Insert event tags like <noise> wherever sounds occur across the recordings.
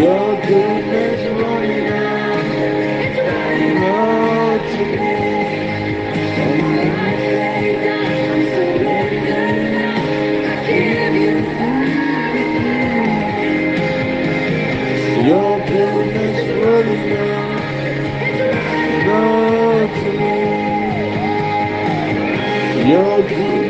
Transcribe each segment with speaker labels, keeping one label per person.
Speaker 1: Your goodness
Speaker 2: running out, running out to me. Your goodness running out, running out to me. Your goodness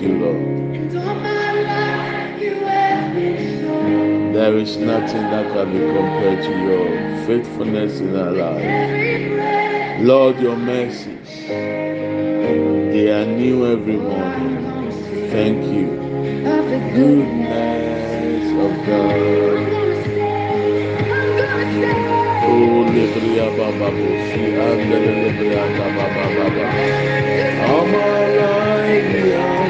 Speaker 2: been
Speaker 1: so.
Speaker 2: There is nothing that can be compared to your faithfulness in our lives. Lord, your mercies, they are new every morning. Thank you.
Speaker 1: goodness.
Speaker 2: Of God. Oh. All my life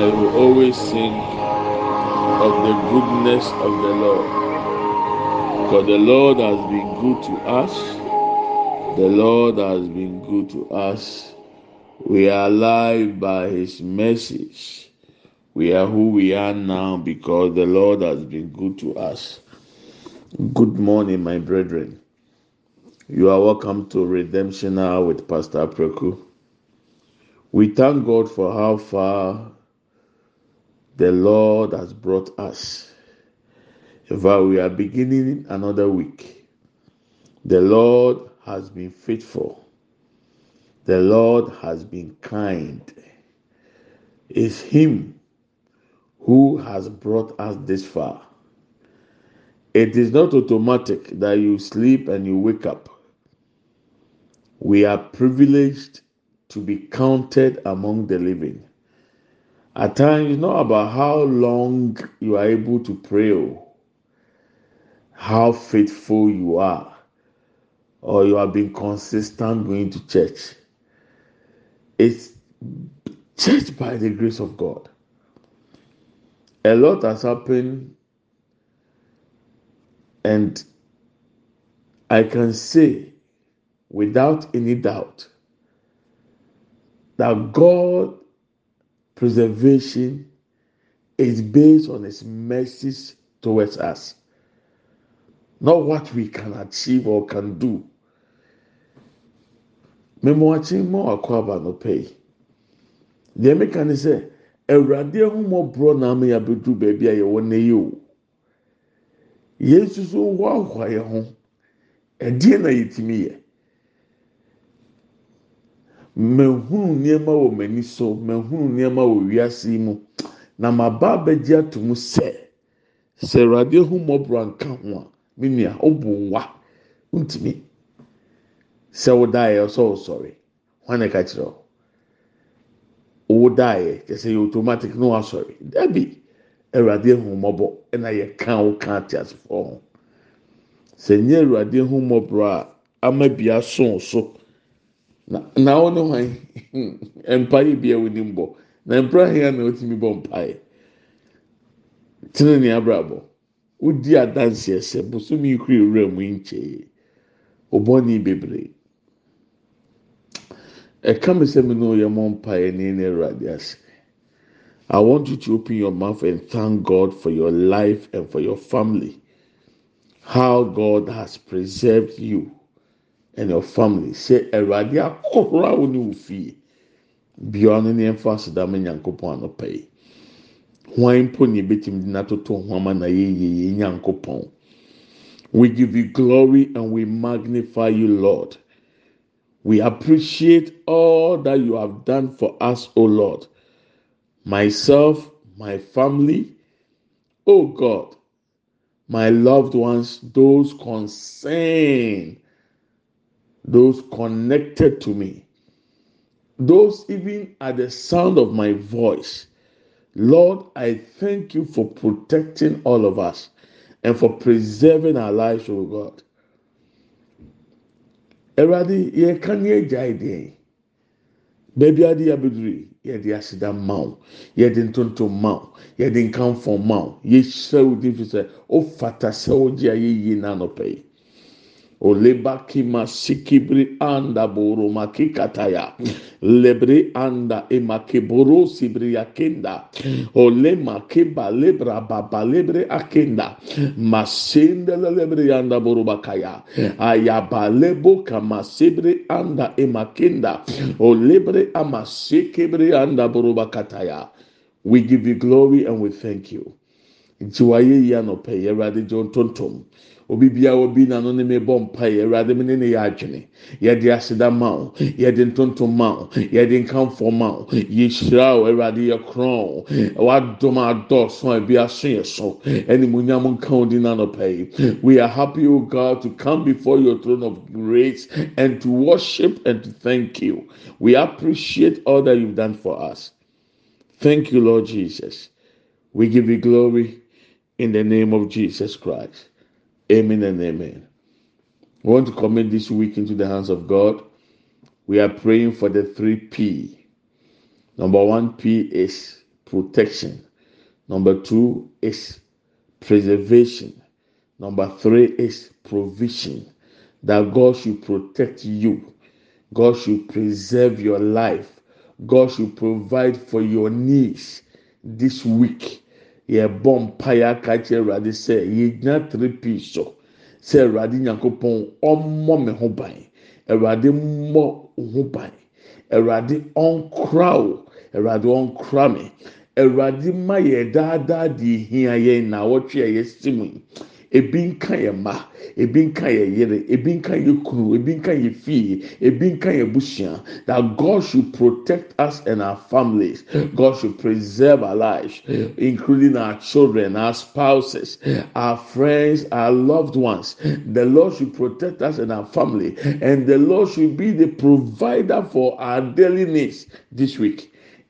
Speaker 2: I will always sing of the goodness of the Lord. For the Lord has been good to us. The Lord has been good to us. We are alive by His mercies. We are who we are now because the Lord has been good to us. Good morning, my brethren. You are welcome to Redemption Hour with Pastor Preku. We thank God for how far the Lord has brought us. Eva, we are beginning another week. The Lord has been faithful. The Lord has been kind. It's Him who has brought us this far. It is not automatic that you sleep and you wake up. We are privileged to be counted among the living. At times, not about how long you are able to pray, or how faithful you are, or you have been consistent going to church. It's church by the grace of God. A lot has happened, and I can say without any doubt that God preservation is based on his mercies towards us. Not what we can achieve or can do. Mmemmɔakye mu akɔ aba no pɛ yi deɛ meka ne sɛ awurade ahomɔborɔ na ama yɛabɛduru baabi a yɛwɔ na yi o. Yɛn nso so wɔ ahoa yɛn ho. Ɛdeɛ na yɛtumi yɛ mahunu nneɛma wɔ m'ani so mahunu nneɛma wɔ wiase mu. Na maba abɛgye ato mu sɛ sɛ awurade ho mmɔborɔ nka ho a me nua nwa. Ntumi sɛ wodaeɛ ɔsɛ ɔsɔre na ɛka kyerɛ wo? Wodaeɛ kyɛ sɛ yɛ automatic na wasɔre dabi awurade ho mmɔbɔ ɛna yɛ ka wo ka ate asefoɔ ho. Sɛ nyɛ awurade ho mmɔborɔ a ama bia so so. Na wo ne hwan mpaeɛ bi a <laughs> wonim bɔ. Na mpira na otumi bɔ mpaeɛ tene ne abrabɔ. Wodi adanseɛ sɛ bosomi kuri ewura mu nkyɛn ɔbɔni bebree. Ɛka mi sɛ mi na ɔyɛ mɔ mpaeɛ ne ne awurade ase. I want you to open your mouth and thank God for your life and for your family. How God has preserved you and your family. Sɛ awurade akɔhoro a wɔne wo fie. Bia no ne ɛfa asedama nyankopɔn anɔpa yi hwan mpo ne ebetumi de n'atoto ho ama na yɛyɛ yɛ nyankopɔn? We give you glory and we magnify you lord. We appreciate all that you have done for us o lord. Myself my family o god my loved ones those concerned those connected to me, those even at the sound of my voice. Lord, I thank you for protecting all of us and for preserving our lives, O God. Eradi, ye kan ye jaide. Baby adi abuduri, ye di asida mau, ye di ntonto mau, ye di nkanfo mau, ye hyɛ wo din fi sɛ, o fata sɛ o gye a ye yi. Anda. Lebre anda sibri akenda. Ole makeba lebra baba lebre akenda. Masende lebre anda. Ayaba lebo anda. Olebre anda. We give you glory and we thank you. Nti wayɛ anɔpɛ yɛ awurade gye ntontom. Obi obi n'ano ne bɔ mpaeɛ awurade ne ne yɛ adwene. Yɛde aseda yɛde ntontom yɛde nkanfo yɛhyira awurade yɛ a ebi aso yɛ so. Ɛne mu nka o di n'anɔpɛ yi. We are happy o god to come before your throne of grace and to worship and to thank you. We appreciate all that you've done for us. Thank you lord jesus. We give you glory in the name of jesus christ. Amen and amen. We want to commit this week into the hands of God. We are praying for the three P. Number one P is protection. Number two is preservation. Number three is provision. That God should protect you. God should preserve your life. God should provide for your needs this week yɛbɔ mpaeɛ aka kyerɛ awurade sɛ yɛgyina p so. Sɛ awurade nyankopɔn ɔmmɔ me ho ban awurade mmɔ ho ban awurade ɔnkora o awurade ɔnkora me awurade ma yɛ daadaa de hia yɛn na awɔtwe a yɛsi yi ebi nka yɛ mma ebi nka yɛ yere ebi nka yɛ kunu ebi nka yɛ fie ebi nka yɛ busua. That God should protect us and our families. God should preserve our lives including our children our spouses our friends our loved ones. The Lord should protect us and our family. And the Lord should be the provider for our daily needs this week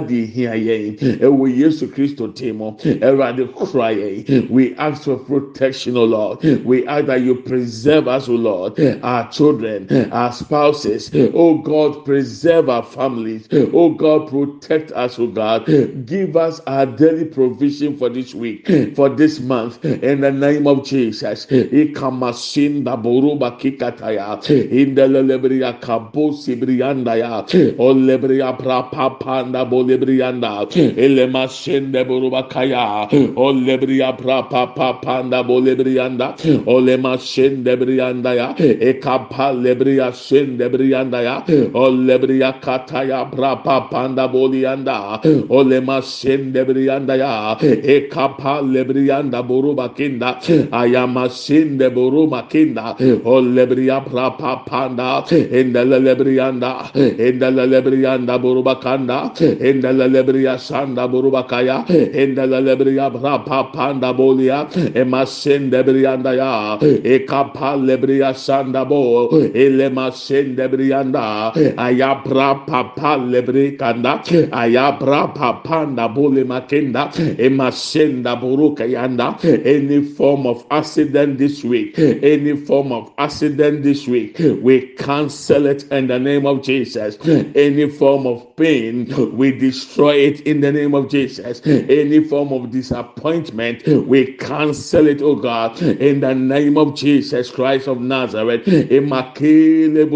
Speaker 2: daadaa de hia yɛn ɛwɔ yesu kristo tem ɛwurade kura we ask for protection o lord. We ask that you preserve us o lord our children our spouses. O god preserve our families. O god protect us o god. Give us our daily provision for this week for this month in the name of jesus. Ikamasin daboruba kikataya. Indelelebriya kabo sibriyandaya olebriya prapapanda bolebrianda elema shende buruba kaya olebria prapa papanda bolebrianda olema shende brianda ya. Ekapa lebria shende brianda ya. Olebria kataya prapa panda bolianda olema shende brianda ya. Ekapa lebrianda buruba kinda ayama shende buruba kinda olebria prapa panda endele lebrianda endele lebrianda buruba kanda endele lebriya sanda burubakaya endele lebriya brapa panda bolia emasende brianda ya ekapa lebriya sanda bo elema sende brianda ayabra papa lebri kanda ayabra panda bole makenda emasenda buruka yanda any form of accident this week any form of accident this week we cancel it in the name of Jesus. Any form of pain we destroy it in the name of Jesus. Any form of disappointment, we cancel it, oh God, in the name of Jesus Christ of Nazareth. Emakele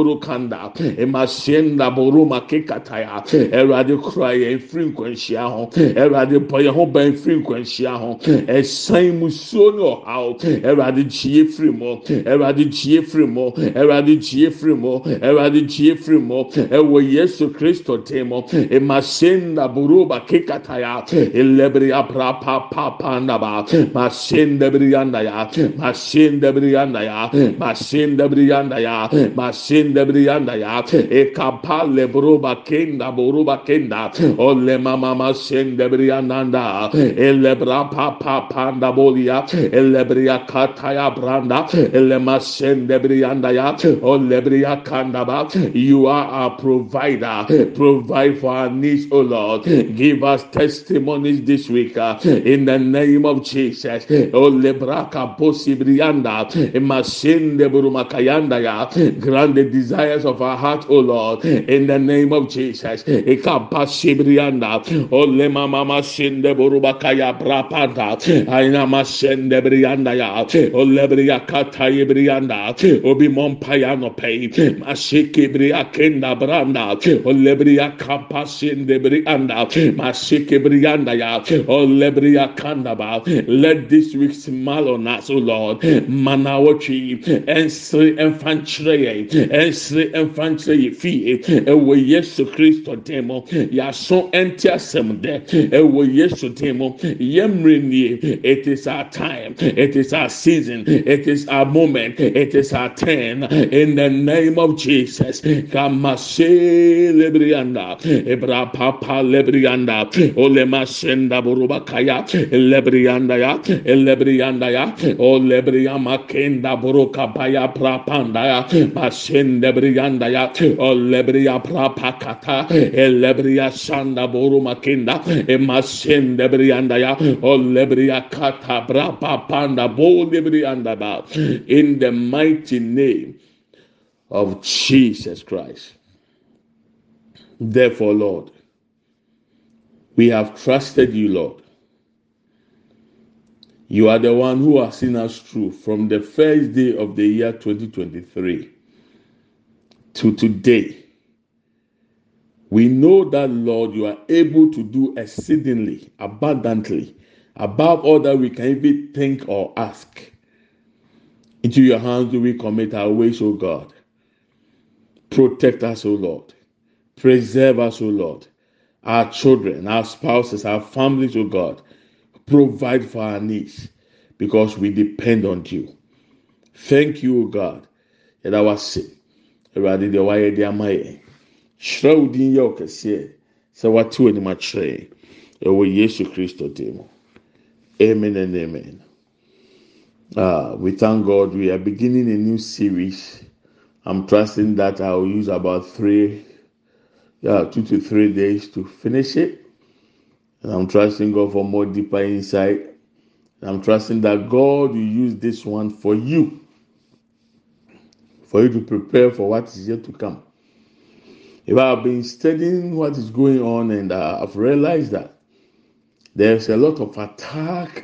Speaker 2: buruba kekataya elebria pra pa pa panda ba masende brianda ya masende brianda ya masende brianda ya masende brianda ya e kapale buruba kenda buruba kenda. Ole mama masende brianda nda elebra pa pa panda bolia elebria kataya branda. Ele masende brianda ya ole bria kanda ba you are our provider. Provide for our needs lord Give us testimonies this week uh, in the name of Jesus. Oh, lebraka posibrianda, masinde burumakayanda ya. Grant the desires of our heart, oh Lord, in the name of Jesus. Ekapasibrianda, oh lema mama sinde burubakaya brapanda, aina masinde brianda. Oh lebria kataye brianda, obi mompayano pay, masiki bria kenda branda, oh lebria kapasinde brianda. Mashike Brianda ya. Oh Lebria Kandaba. Let this week smile on us, O Lord. Manawachi. Ensre Enfantre. Ensre Enfantre Fie. Ewe Yesu Christo demo. Yason Entia Semde. Ewe Yesu demo. Yemrini. It is our time. It is our season. It is our moment. It is our turn. In the name of Jesus. Kamashe Lebrianda. Ebra Papa Lebrianda lebrianda olema senda buruba kaya lebrianda ya lebrianda ya o lebriama kenda buruka baya prapanda ya masende brianda ya o lebria prapakata lebria sanda buruma kenda e masende brianda ya o lebria kata brapa panda bo lebrianda ba. In the mighty name of Jesus Christ. Therefore Lord We have trusted you, Lord. You are the one who has seen us through from the first day of the year 2023 to today. We know that, Lord, you are able to do exceedingly, abundantly, above all that we can even think or ask. Into your hands do we commit our ways, O God. Protect us, O Lord. Preserve us, O Lord. Our children, our spouses, our families, O God. Provide for our needs because we depend on you. Thank you, O God. Our sin. Awurade deɛ wayɛ de ama yɛn. hyerɛ wo din yɛ ɔkɛseɛ sɛ amen and amen uh, we thank god we are beginning a new series i'm trusting that i will use about three yeah two to three days to finish it. And i'm trusting god for more deeper insight. I'm trusting that god will use this one for you. For you to prepare for what is yet to come. If I've been studying what is going on and I've realized that there's a lot of attack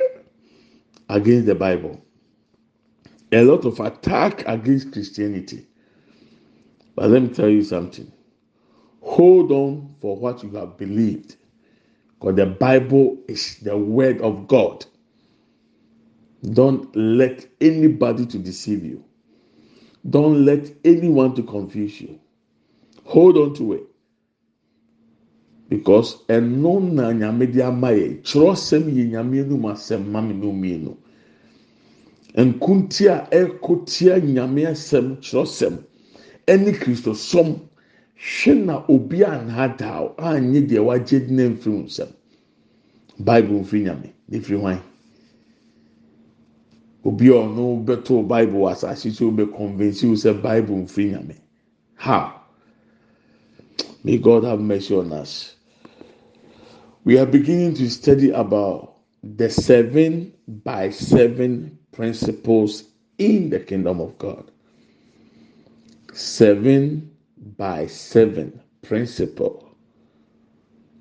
Speaker 2: against the Bible, a lot of attack against Christianity. But let me tell you something hold on for what you have believed, because the Bible is the word of God. Don't let anybody to deceive you. Don't let anyone to confuse you. hold on to it because ɛno na nyame de ama yɛ kyerɛsɛm yɛ nyame anum asɛm ma mi no mmienu nkunti a ɛkɔ tia nyame asɛm kyerɛsɛm ɛne kristo sɔm hwɛ na obi a n'adaw a nye deɛ wagye ne mfiri nsɛm bible mfiri nyame ne firi hwan obi a ɔno bɛto bible asase so bɛ convince you sɛ bible mfiri nyame how. May God have mercy on us. We are beginning to study about the seven by seven principles in the kingdom of God. Seven by seven principle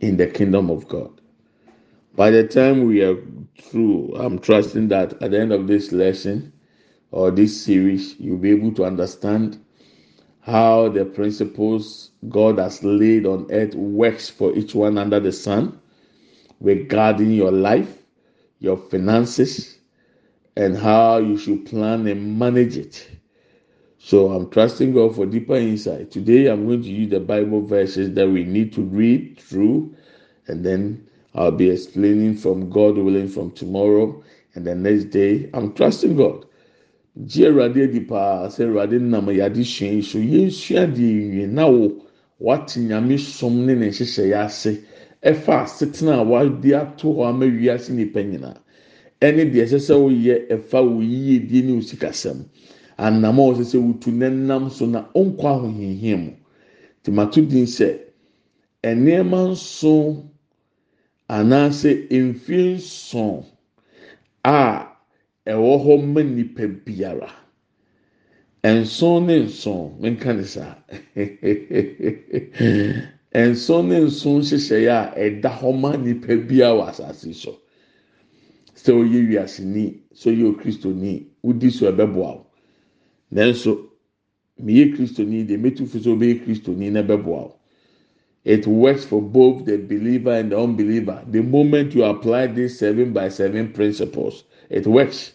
Speaker 2: in the kingdom of God. By the time we are through, I'm trusting that at the end of this lesson or this series, you'll be able to understand how the principles God has laid on earth works for each one under the sun regarding your life, your finances, and how you should plan and manage it. So I'm trusting God for deeper insight. Today I'm going to use the Bible verses that we need to read through, and then I'll be explaining from God willing from tomorrow and the next day. I'm trusting God gye awurade adi paa sɛ awurade nam yade sua yi so yɛnsua deɛ wie na wo wate nyame som ne ne nhyehyɛeɛ ase ɛfa asetena a wade ato hɔ ama wiase nipa nyinaa ɛne deɛ ɛsɛ sɛ woyɛ ɛfa wo yie die ne osikasɛm anam a ɔsɛ sɛ wotu ne nam so na ɔnkɔ ahohiahia mu tomato din sɛ nneɛma nson anaasɛ mfie nson a ɛwɔ hɔ ma nipa biara. Nson ne nson menka ne saa. <laughs> Nson ne nson nhyehyɛeɛ a ɛda hɔ ma nipa biara wɔ asase so. Sɛ ɔyɛ wiaseni sɛ ɔyɛ okristoni wodi so ɛbɛboa wo nanso meyɛ kristoni deɛ mɛtu fi ɔbɛyɛ kristoni na ɛbɛboa wo it works for both the believer and the unbeliever the moment you apply these seven by seven principles it works.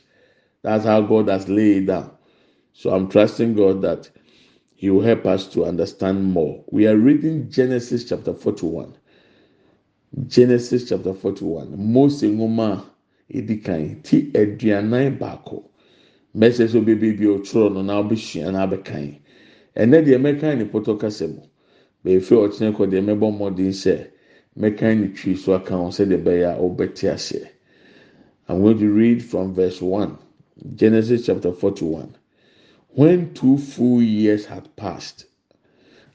Speaker 2: That's how God has laid down. So I'm trusting God that He will help us to understand more. We are reading Genesis chapter 41. Genesis chapter 41. Mose nwoma edi kan ti aduanan baako. Mɛsɛ sɛ no na na abɛkan. Ɛnɛ deɛ mɛkan ne pɔtɔ kasa mu. Kɔ deɛ mɛbɔ sɛ mɛkan ne twi so aka ho bɛyɛ a ɔbɛte aseɛ. I'm going to read from verse 1. Genesis chapter 41. When two full years had passed,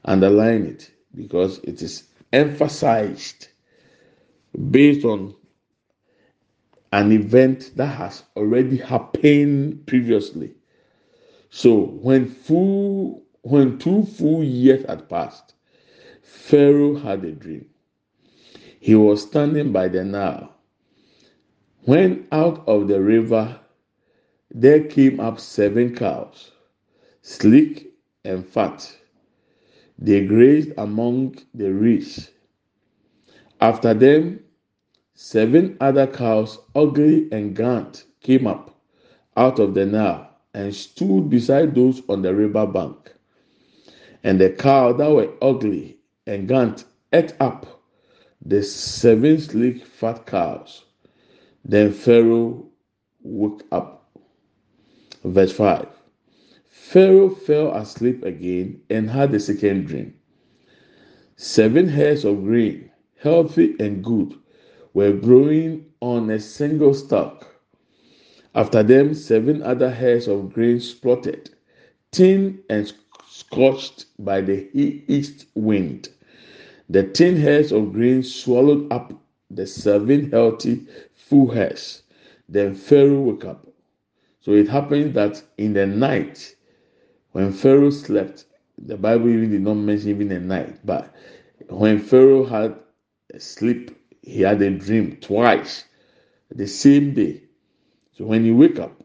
Speaker 2: underline it because it is emphasized based on an event that has already happened previously. So when full when two full years had passed, Pharaoh had a dream. he was standing by the Nile. When out of the river there came up seven cows, sleek and fat. They grazed among the reeds. After them, seven other cows, ugly and gaunt, came up out of the Nile and stood beside those on the river bank. And the cow that were ugly and gaunt ate up the seven sleek fat cows. Then Pharaoh woke up. Verse 5 Pharaoh fell asleep again and had a second dream. Seven heads of grain, healthy and good, were growing on a single stalk. After them, seven other heads of grain sprouted, thin and scorched by the east wind. The ten heads of grain swallowed up the seven healthy full heads. Then Pharaoh woke up. So it happened that in the night, when Pharaoh slept, the Bible even did not mention even a night, but when Pharaoh had sleep, he had a dream twice the same day. So when he wake up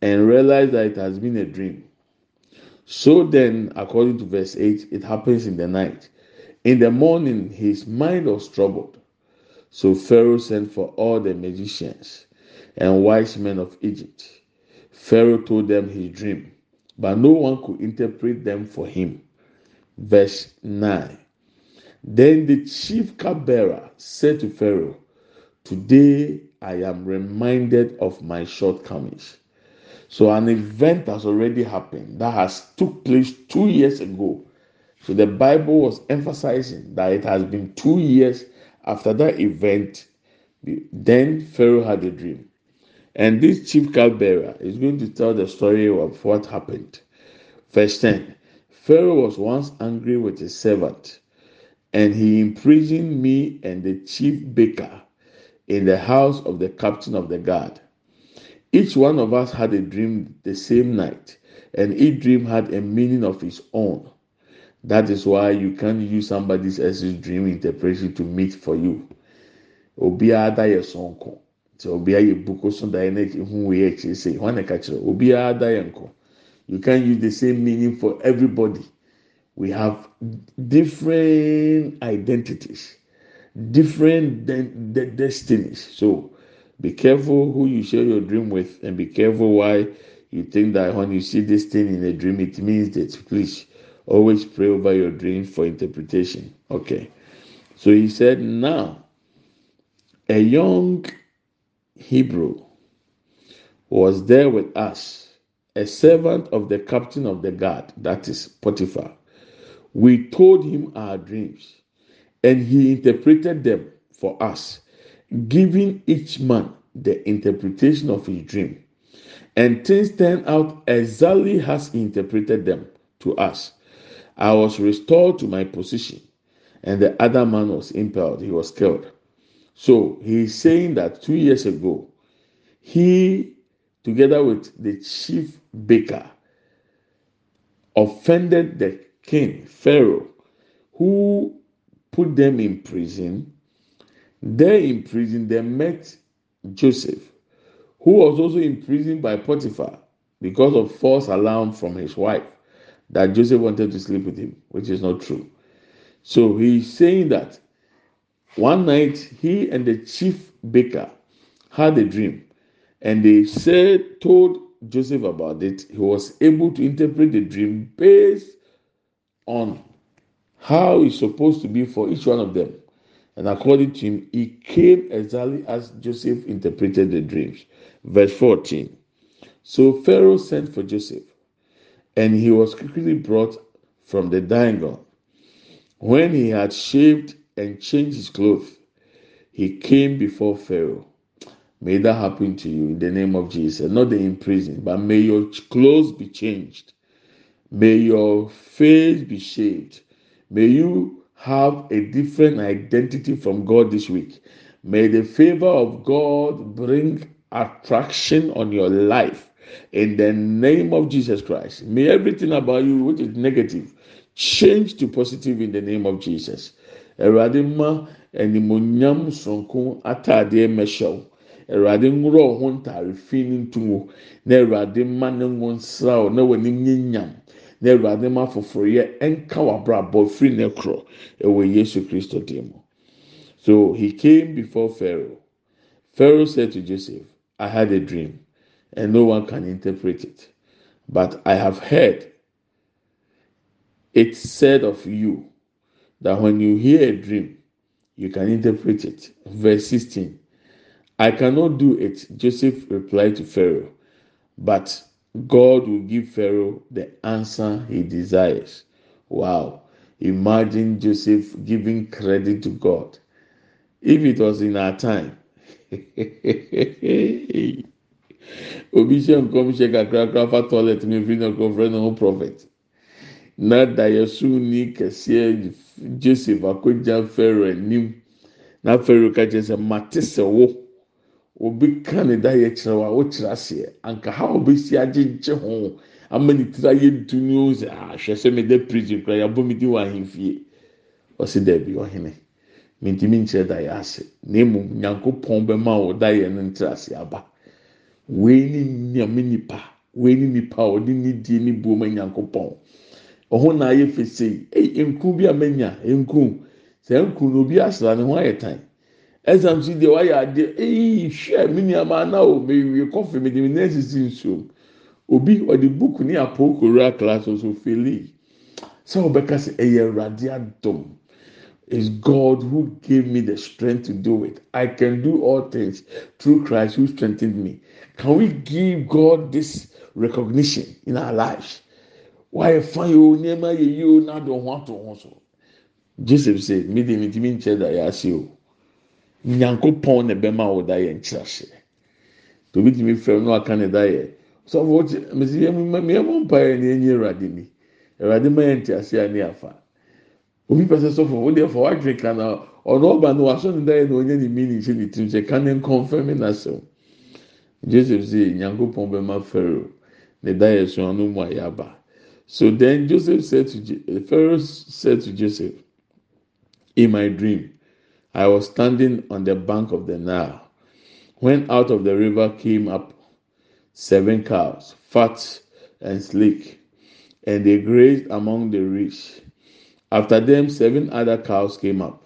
Speaker 2: and realize that it has been a dream, so then, according to verse 8, it happens in the night. In the morning, his mind was troubled. So Pharaoh sent for all the magicians and wise men of Egypt. Pharaoh told them his dream, but no one could interpret them for him. Verse 9. Then the chief cupbearer said to Pharaoh, Today I am reminded of my shortcomings. So an event has already happened that has took place two years ago. So the Bible was emphasizing that it has been two years after that event. Then Pharaoh had a dream. And this chief cupbearer is going to tell the story of what happened. Verse 10 Pharaoh was once angry with his servant, and he imprisoned me and the chief baker in the house of the captain of the guard. Each one of us had a dream the same night, and each dream had a meaning of its own. That is why you can't use somebody else's dream interpretation to meet for you. Obiara da yɛ sonko. Buku so da yɛ nko. You can't use the same meaning for everybody. We have different identities different de- de- destinies. So be careful who you share your dream with, and be careful why you think that when you see this thing in a dream, it means that. Please always pray over your dreams for interpretation. Okay. So he said, Now a young Hebrew was there with us, a servant of the captain of the guard, that is Potiphar. We told him our dreams and he interpreted them for us, giving each man the interpretation of his dream. And things turned out exactly as he has interpreted them to us. I was restored to my position, and the other man was impaled, he was killed. So he is saying that two years ago, he, together with the chief baker, offended the king, Pharaoh, who put them in prison. There in prison, they met Joseph, who was also imprisoned by Potiphar because of false alarm from his wife that Joseph wanted to sleep with him, which is not true. So he's saying that one night he and the chief baker had a dream, and they said, told Joseph about it. He was able to interpret the dream based on how it's supposed to be for each one of them. And according to him, he came exactly as Joseph interpreted the dreams. Verse 14. So Pharaoh sent for Joseph, and he was quickly brought from the dining When he had shaved and changed his clothes, he came before Pharaoh. May that happen to you in the name of Jesus. Not the in prison, but may your clothes be changed. May your face be shaved. May you have a different identity from God this week. May the favor of God bring attraction on your life in the name of Jesus Christ. May everything about you which is negative change to positive in the name of Jesus. Awurade nwura ɔho ntaare fi ne na awurade mma ne ngo nsraw na nyam na awurade ma foforɔyɛ ɛnka w'abrabɔ firi ne korɔ ɛwɔ yesu kristo dim so he came before pharaoh. Pharaoh said to joseph i had a dream and no one can interpret it but i have heard it said of you that when you hear a dream you can interpret it. Verse 16 i cannot do it joseph replied to pharaoh but God will give Pharaoh the answer he desires. Wow. Imagine Joseph giving credit to God. If it was in our time, obi hyɛ nkɔm hyɛ kakrakra fa toilet mi fi na nkɔfrɛ ne ho prophet na dayɛsuni kɛseɛ joseph akogya pharaoh anim na pharaoh ka kyerɛ sɛ wo obi ka ne da yɛ kyerɛ wa wokyerɛ aseɛ. Anka ha obesi agyegye ho ama ne tiri ayɛ ntu ne o sɛ ahwɛ sɛ me da prison kora yabɔ mi di wɔ ahemfie. Ɔsi dɛbi ɔhene. Mintimi nkyerɛ da yɛ ase. Na emu nyankopɔn bɛma wo da yɛ no ntiri ase aba. Wei ni nyame nipa wei ni nipa a ɔde ne die ne buo ma nyankopɔn. Ɔho na ayɛ fese yi eyi nku bi a menya nku. Sɛ nku na obi asra ne ho ayɛ tan. Ɛsam si deɛ wayɛ adeɛ. Eyi hwɛ mi nneɛma ana o mewie kɔfɛ mi de mi nan sisi nsuom. Obi ɔde book ne apɔ kowura class so feli sɛ ɔbɛka sɛ ɛyɛ awurade adom. Is God who gave me the strength to do it. I can do all things through Christ who strengthened me. Can we give God this recognition in our lives? Wayɛ fan yi o nneɛma yɛ yi o n'adɔn ho ato ho so. Joseph say mi de mi ti mi nkyɛn da yɛ ase o. nyankopɔn na ɛbɛma wo da yɛ nkyerɛhyɛ. Tobi tumi fɛ no aka ne da yɛ. Sɔfo wote mesi yɛ mu mmea mu mpa yɛ na enyi awurade ni. Awurade ma yɛ nte ase ani afa. Obi pɛ sɛ sɔfo wo deɛ fɔ wadwene ka na ɔno ɔba no wasɔ ne da yɛ na onye ne mi ne nhyɛ ne tirim sɛ ka ne nkɔnfɛn mi n'asɛm. Joseph sɛ nyankopɔn bɛma pharaoh ne da yɛ so ano mu ayɛ aba. So then joseph said to pharaoh said to joseph in my dream. I was standing on the bank of the Nile when out of the river came up seven cows, fat and sleek, and they grazed among the reeds. After them, seven other cows came up,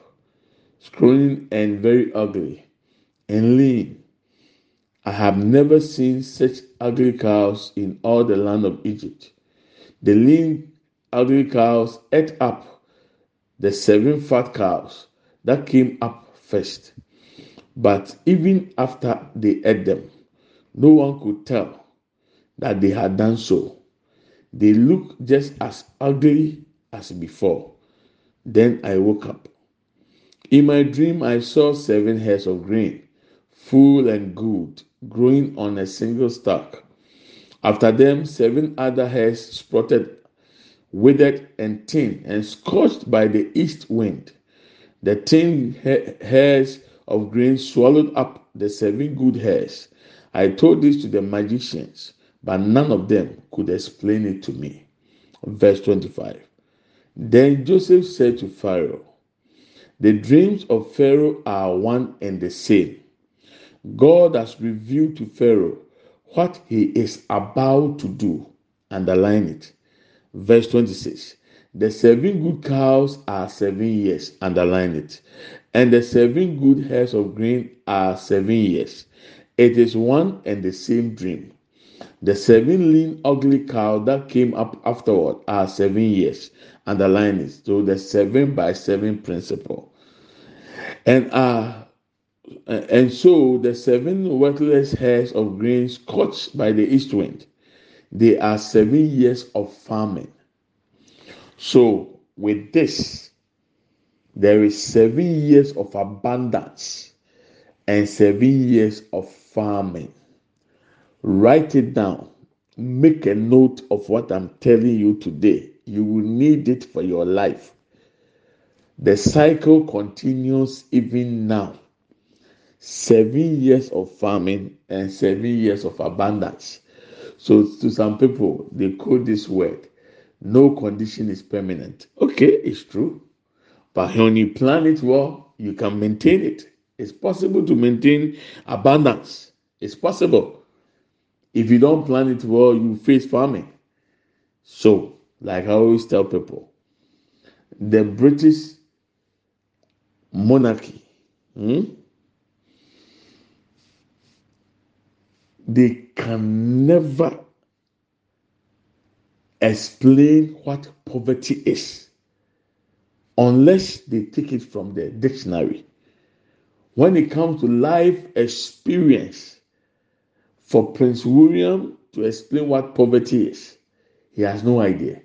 Speaker 2: scrawny and very ugly and lean. I have never seen such ugly cows in all the land of Egypt. The lean, ugly cows ate up the seven fat cows that came up first. But even after they ate them, no one could tell that they had done so. They looked just as ugly as before. Then I woke up. In my dream, I saw seven heads of grain, full and good, growing on a single stalk. After them, seven other heads sprouted, withered and thin, and scorched by the east wind. The ten hairs of grain swallowed up the seven good hairs. I told this to the magicians, but none of them could explain it to me. Verse 25. Then Joseph said to Pharaoh, The dreams of Pharaoh are one and the same. God has revealed to Pharaoh what he is about to do. Underline it. Verse 26. The seven good cows are seven years, underline it. And the seven good heads of grain are seven years. It is one and the same dream. The seven lean, ugly cow that came up afterward are seven years, underline it. So the seven by seven principle. And uh, and so the seven worthless hairs of grain scorched by the east wind, they are seven years of famine. So, with this, there is seven years of abundance and seven years of farming. Write it down. Make a note of what I'm telling you today. You will need it for your life. The cycle continues even now. Seven years of farming and seven years of abundance. So, to some people, they call this word no condition is permanent. Okay, it's true. But when you plan it well, you can maintain it. It's possible to maintain abundance. It's possible. If you don't plan it well, you face famine. So, like I always tell people, the British monarchy, hmm, they can never explain what poverty is unless they take it from the dictionary. When it comes to life experience, for Prince William to explain what poverty is, he has no idea.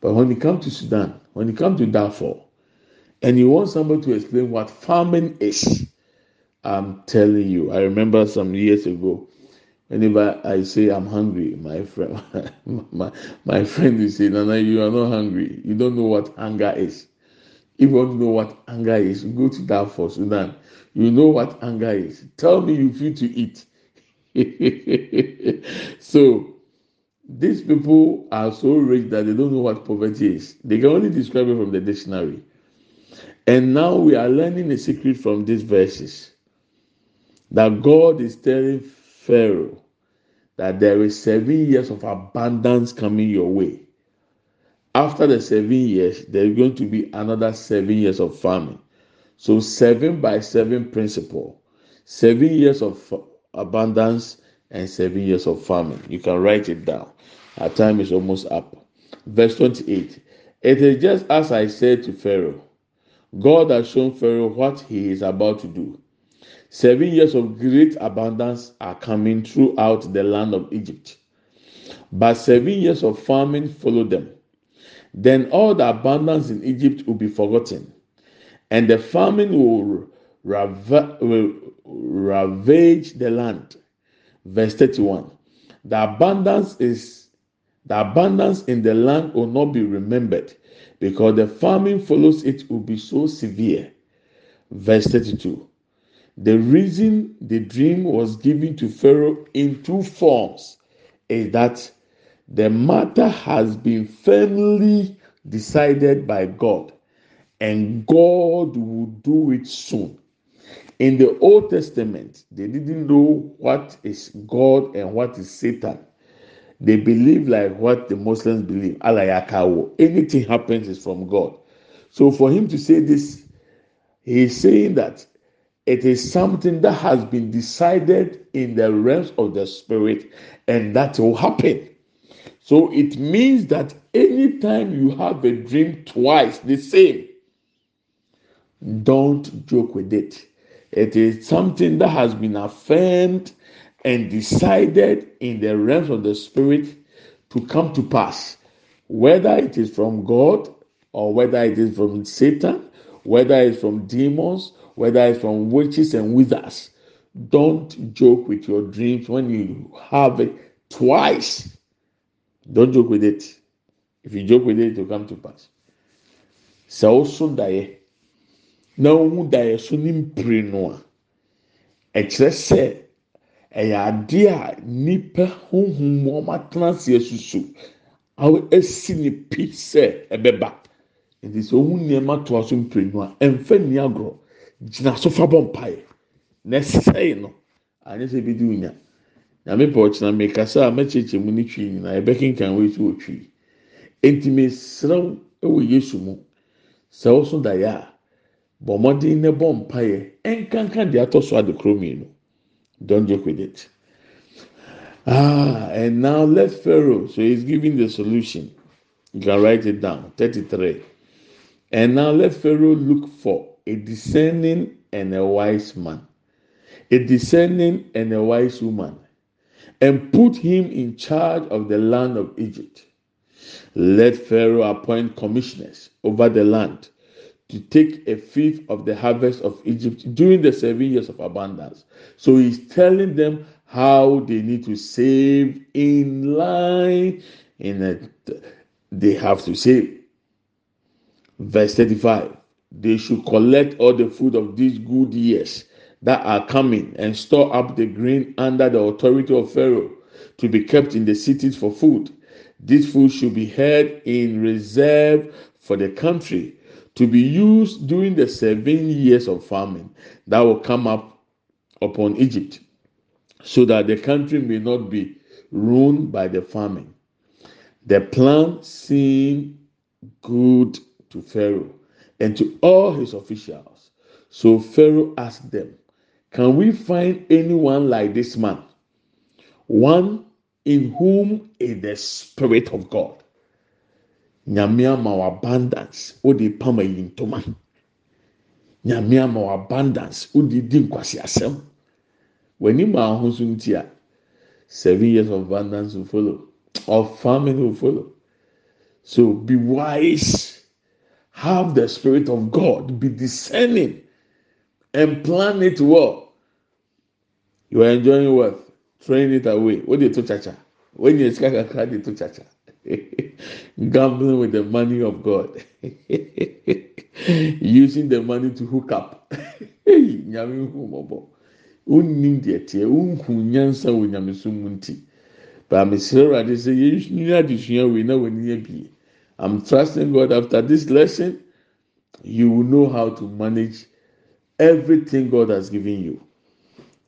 Speaker 2: But when it comes to Sudan, when it comes to Darfur, and you want somebody to explain what farming is, I'm telling you, I remember some years ago, whenever I say I'm hungry, my friend, <laughs> my, my friend is saying, Nana, you are not hungry. You don't know what hunger is. If you want to know what anger is, go to Darfur, Sudan. You know what anger is. Tell me you feel to eat. <laughs> so these people are so rich that they don't know what poverty is. They can only describe it from the dictionary. And now we are learning a secret from these verses that God is telling Pharaoh that there is seven years of abundance coming your way. After the seven years, there is going to be another seven years of famine. So, seven by seven principle, seven years of abundance and seven years of famine. You can write it down. Our time is almost up. Verse 28 It is just as I said to Pharaoh God has shown Pharaoh what he is about to do. Seven years of great abundance are coming throughout the land of Egypt. But seven years of famine follow them. Then all the abundance in Egypt will be forgotten, and the famine will, rava- will ravage the land. Verse 31. The abundance is the abundance in the land will not be remembered because the famine follows it will be so severe. Verse 32. The reason the dream was given to Pharaoh in two forms is that the matter has been firmly decided by God, and God will do it soon. In the Old Testament, they didn't know what is God and what is Satan. They believe like what the Muslims believe. Anything happens is from God. So for him to say this, he's saying that it is something that has been decided in the realms of the spirit, and that will happen. So it means that anytime you have a dream twice the same, don't joke with it. It is something that has been affirmed and decided in the realms of the spirit to come to pass, whether it is from God or whether it is from Satan, whether it's from demons, whether it's from witches and wizards. Don't joke with your dreams when you have it twice. Don't joke with it. If you joke with it, it will come to pass. Sɛ ɔso daeɛ na ohun daeɛ so ne mpire no a, ɛkyerɛ sɛ ɛyɛ adeɛ a nipa huhum wɔn atena ase asusu awo esi ne pi sɛ ɛbɛba nti sɛ ohun nneɛma to aso mpire no a ɛnfɛ ni agorɔ gyina so fa bɔ mpaeɛ na ɛsɛe no anyɛ sɛ ebi di wunya nyame pɛ ɔkyena mekasa a mɛkyerɛkyerɛ mu ne twi nyinaa ɛbɛkenkan wei so wɔ twi. Eti mesrɛw ɛwɔ yesu mu. Sɛ ɔso daeɛ a bɔ mmɔden na bɔ mpaeɛ ɛnkanka deɛ atɔ so ade koro mmienu. Don't joke with it. Ah and now let pharaoh so he's giving the solution. You can write it down. Thirty-three. And now let pharaoh look for a discerning and a wise man a discerning and a wise woman and put him in charge of the land of Egypt. Let Pharaoh appoint commissioners over the land to take a fifth of the harvest of Egypt during the seven years of abundance. So he's telling them how they need to save in line in a, they have to save. Verse 35 They should collect all the food of these good years that are coming and store up the grain under the authority of Pharaoh to be kept in the cities for food. This food should be held in reserve for the country to be used during the seven years of famine that will come up upon Egypt, so that the country may not be ruined by the famine. The plan seemed good to Pharaoh and to all his officials. So Pharaoh asked them, Can we find anyone like this man? One in whom is the Spirit of God. Nyame ama abundance, wode pam ayi ntoma. Nyame abundance, wode di nkwasi asɛm. W'anim a ho so nti a, seven years of abundance will follow, of famine will follow. So be wise, have the Spirit of God, be discerning, and plan it well. You are enjoying what? Train it away. What do you do, chacha? When you sky kakra, they do chacha. <laughs> Gambling with the money of God, <laughs> using the money to hook up. Unnim deɛ teɛ, unhu nyansa wɔ nyamesom mu nti. Baamisire Awurade sɛ yɛnua adesua wei na wɔn ani abie. I'm trusting God after this lesson, you will know how to manage everything God has given you,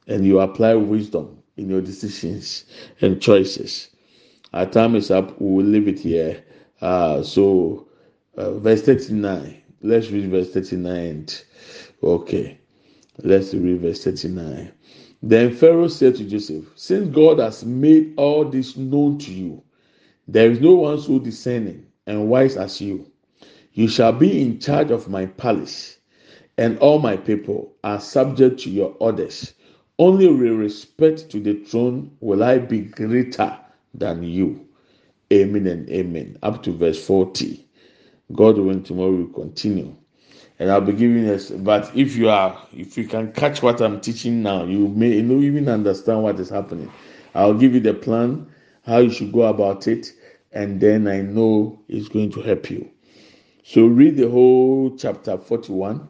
Speaker 2: and you apply wisdom in your decisions and choices. Our time is up. We will leave it here. Uh, so, uh, verse 39. Let's read verse 39. Okay. Let's read verse 39. Then Pharaoh said to Joseph, Since God has made all this known to you, there is no one so discerning and wise as you. You shall be in charge of my palace, and all my people are subject to your orders. Only with respect to the throne will I be greater than you. Amen and amen. Up to verse 40. God willing, tomorrow will continue. And I'll be giving us, but if you are, if you can catch what I'm teaching now, you may you know, even understand what is happening. I'll give you the plan, how you should go about it, and then I know it's going to help you. So read the whole chapter 41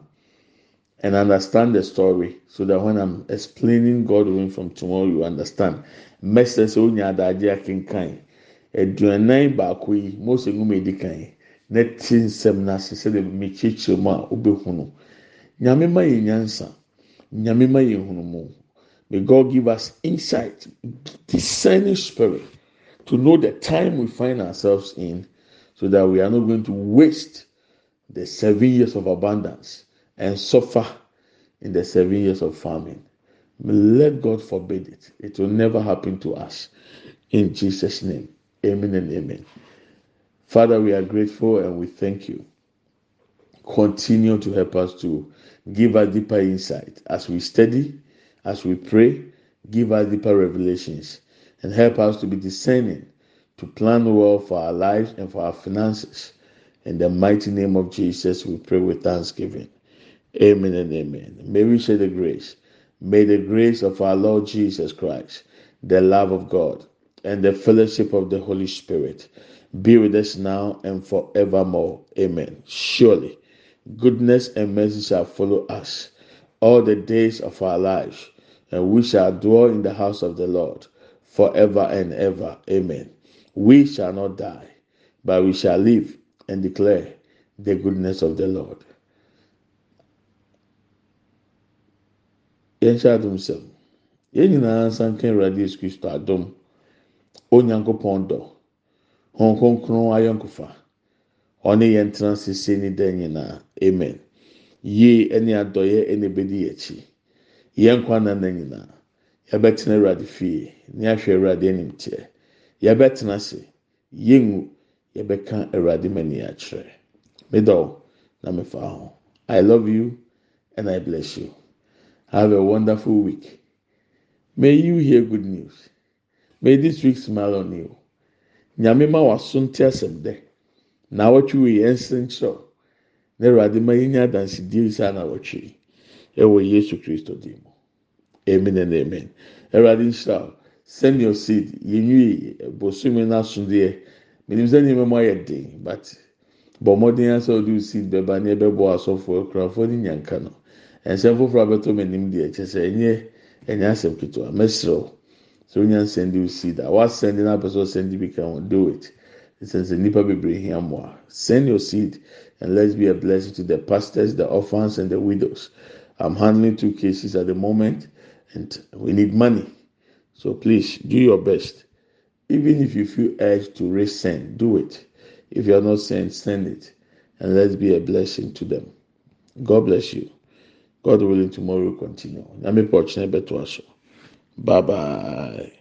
Speaker 2: and understand the story so that when I'm explaining God willing from tomorrow, you understand. Message onya adagye akenkan. Aduanan baako yi, Mose nwoma edi kan. Na ti nsɛm n'ase sɛdeɛ mekyerɛkyerɛ mu a wobɛhu no. Nyame ma yɛ nyansa. Nyame ma yɛ nhunumu. May God give us insight, discerning spirit to know the time we find ourselves in so that we are not going to waste the seven years of abundance and suffer in the seven years of famine. Let God forbid it. It will never happen to us. In Jesus' name. Amen and amen. Father, we are grateful and we thank you. Continue to help us to give us deeper insight as we study, as we pray, give us deeper revelations, and help us to be discerning, to plan well for our lives and for our finances. In the mighty name of Jesus, we pray with thanksgiving. Amen and amen. May we share the grace. May the grace of our Lord Jesus Christ, the love of God, and the fellowship of the Holy Spirit be with us now and forevermore. Amen. Surely, goodness and mercy shall follow us all the days of our lives, and we shall dwell in the house of the Lord forever and ever. Amen. We shall not die, but we shall live and declare the goodness of the Lord. yɛnhyɛ adom sɛm. Yɛn nyinaa nsa nka awurade yesu kristo adom. Onyankopɔn dɔ. Hɔn kronkron ɔne yɛn tena sese ne dan nyinaa. Amen. Yie ɛne adɔyɛ ɛna ebedi akyi. Yɛn nkwa nana nyinaa yɛbɛtena awurade fie ne ahwɛ awurade anim teɛ yɛbɛtena ase yɛngu yɛbɛka awurade mani akyerɛ middle na mefa ho i love you and i bless you. Have a wonderful week. May you hear good news. May this week smile on you. Nyame ma waso nte asɛm dɛ. Na awɔtwe wei yɛn nsɛnkyerɛw. Na Awurade ma yɛn nyɛ adansidie saa na awɔtwe. Ɛwɔ Yesu Kristo di mu. Amen and amen. Awurade nhyira Send your seed. Yɛnwi bosomi n'asondeɛ. Menim sɛ nneɛma mu ayɛ den but bɔ mmɔden asɛ ɔde seed bɛba ne ɛbɛbɔ asɔfoɔ kurafoɔ ne nyanka no. nsɛm foforɔ abɛtɔ mu anim deɛ kyɛ sɛ ɛnyɛ ɛnyɛ asɛm ketewa mɛsirɛw sɛ onya nsɛn de osi da wasɛn de n'apɛ sɛ ɔsɛn de bi ka ho do it nsɛn sɛ nipa bebree hia mmoa send your seed and let's be a blessing to the pastors, the orphans, and the widows. I'm handling two cases at the moment, and we need money. So please do your best. Even if you feel urged to raise send, do it. If you are not sent, send it. And let's be a blessing to them. God bless you. God willing, tomorrow will continue. Bye bye.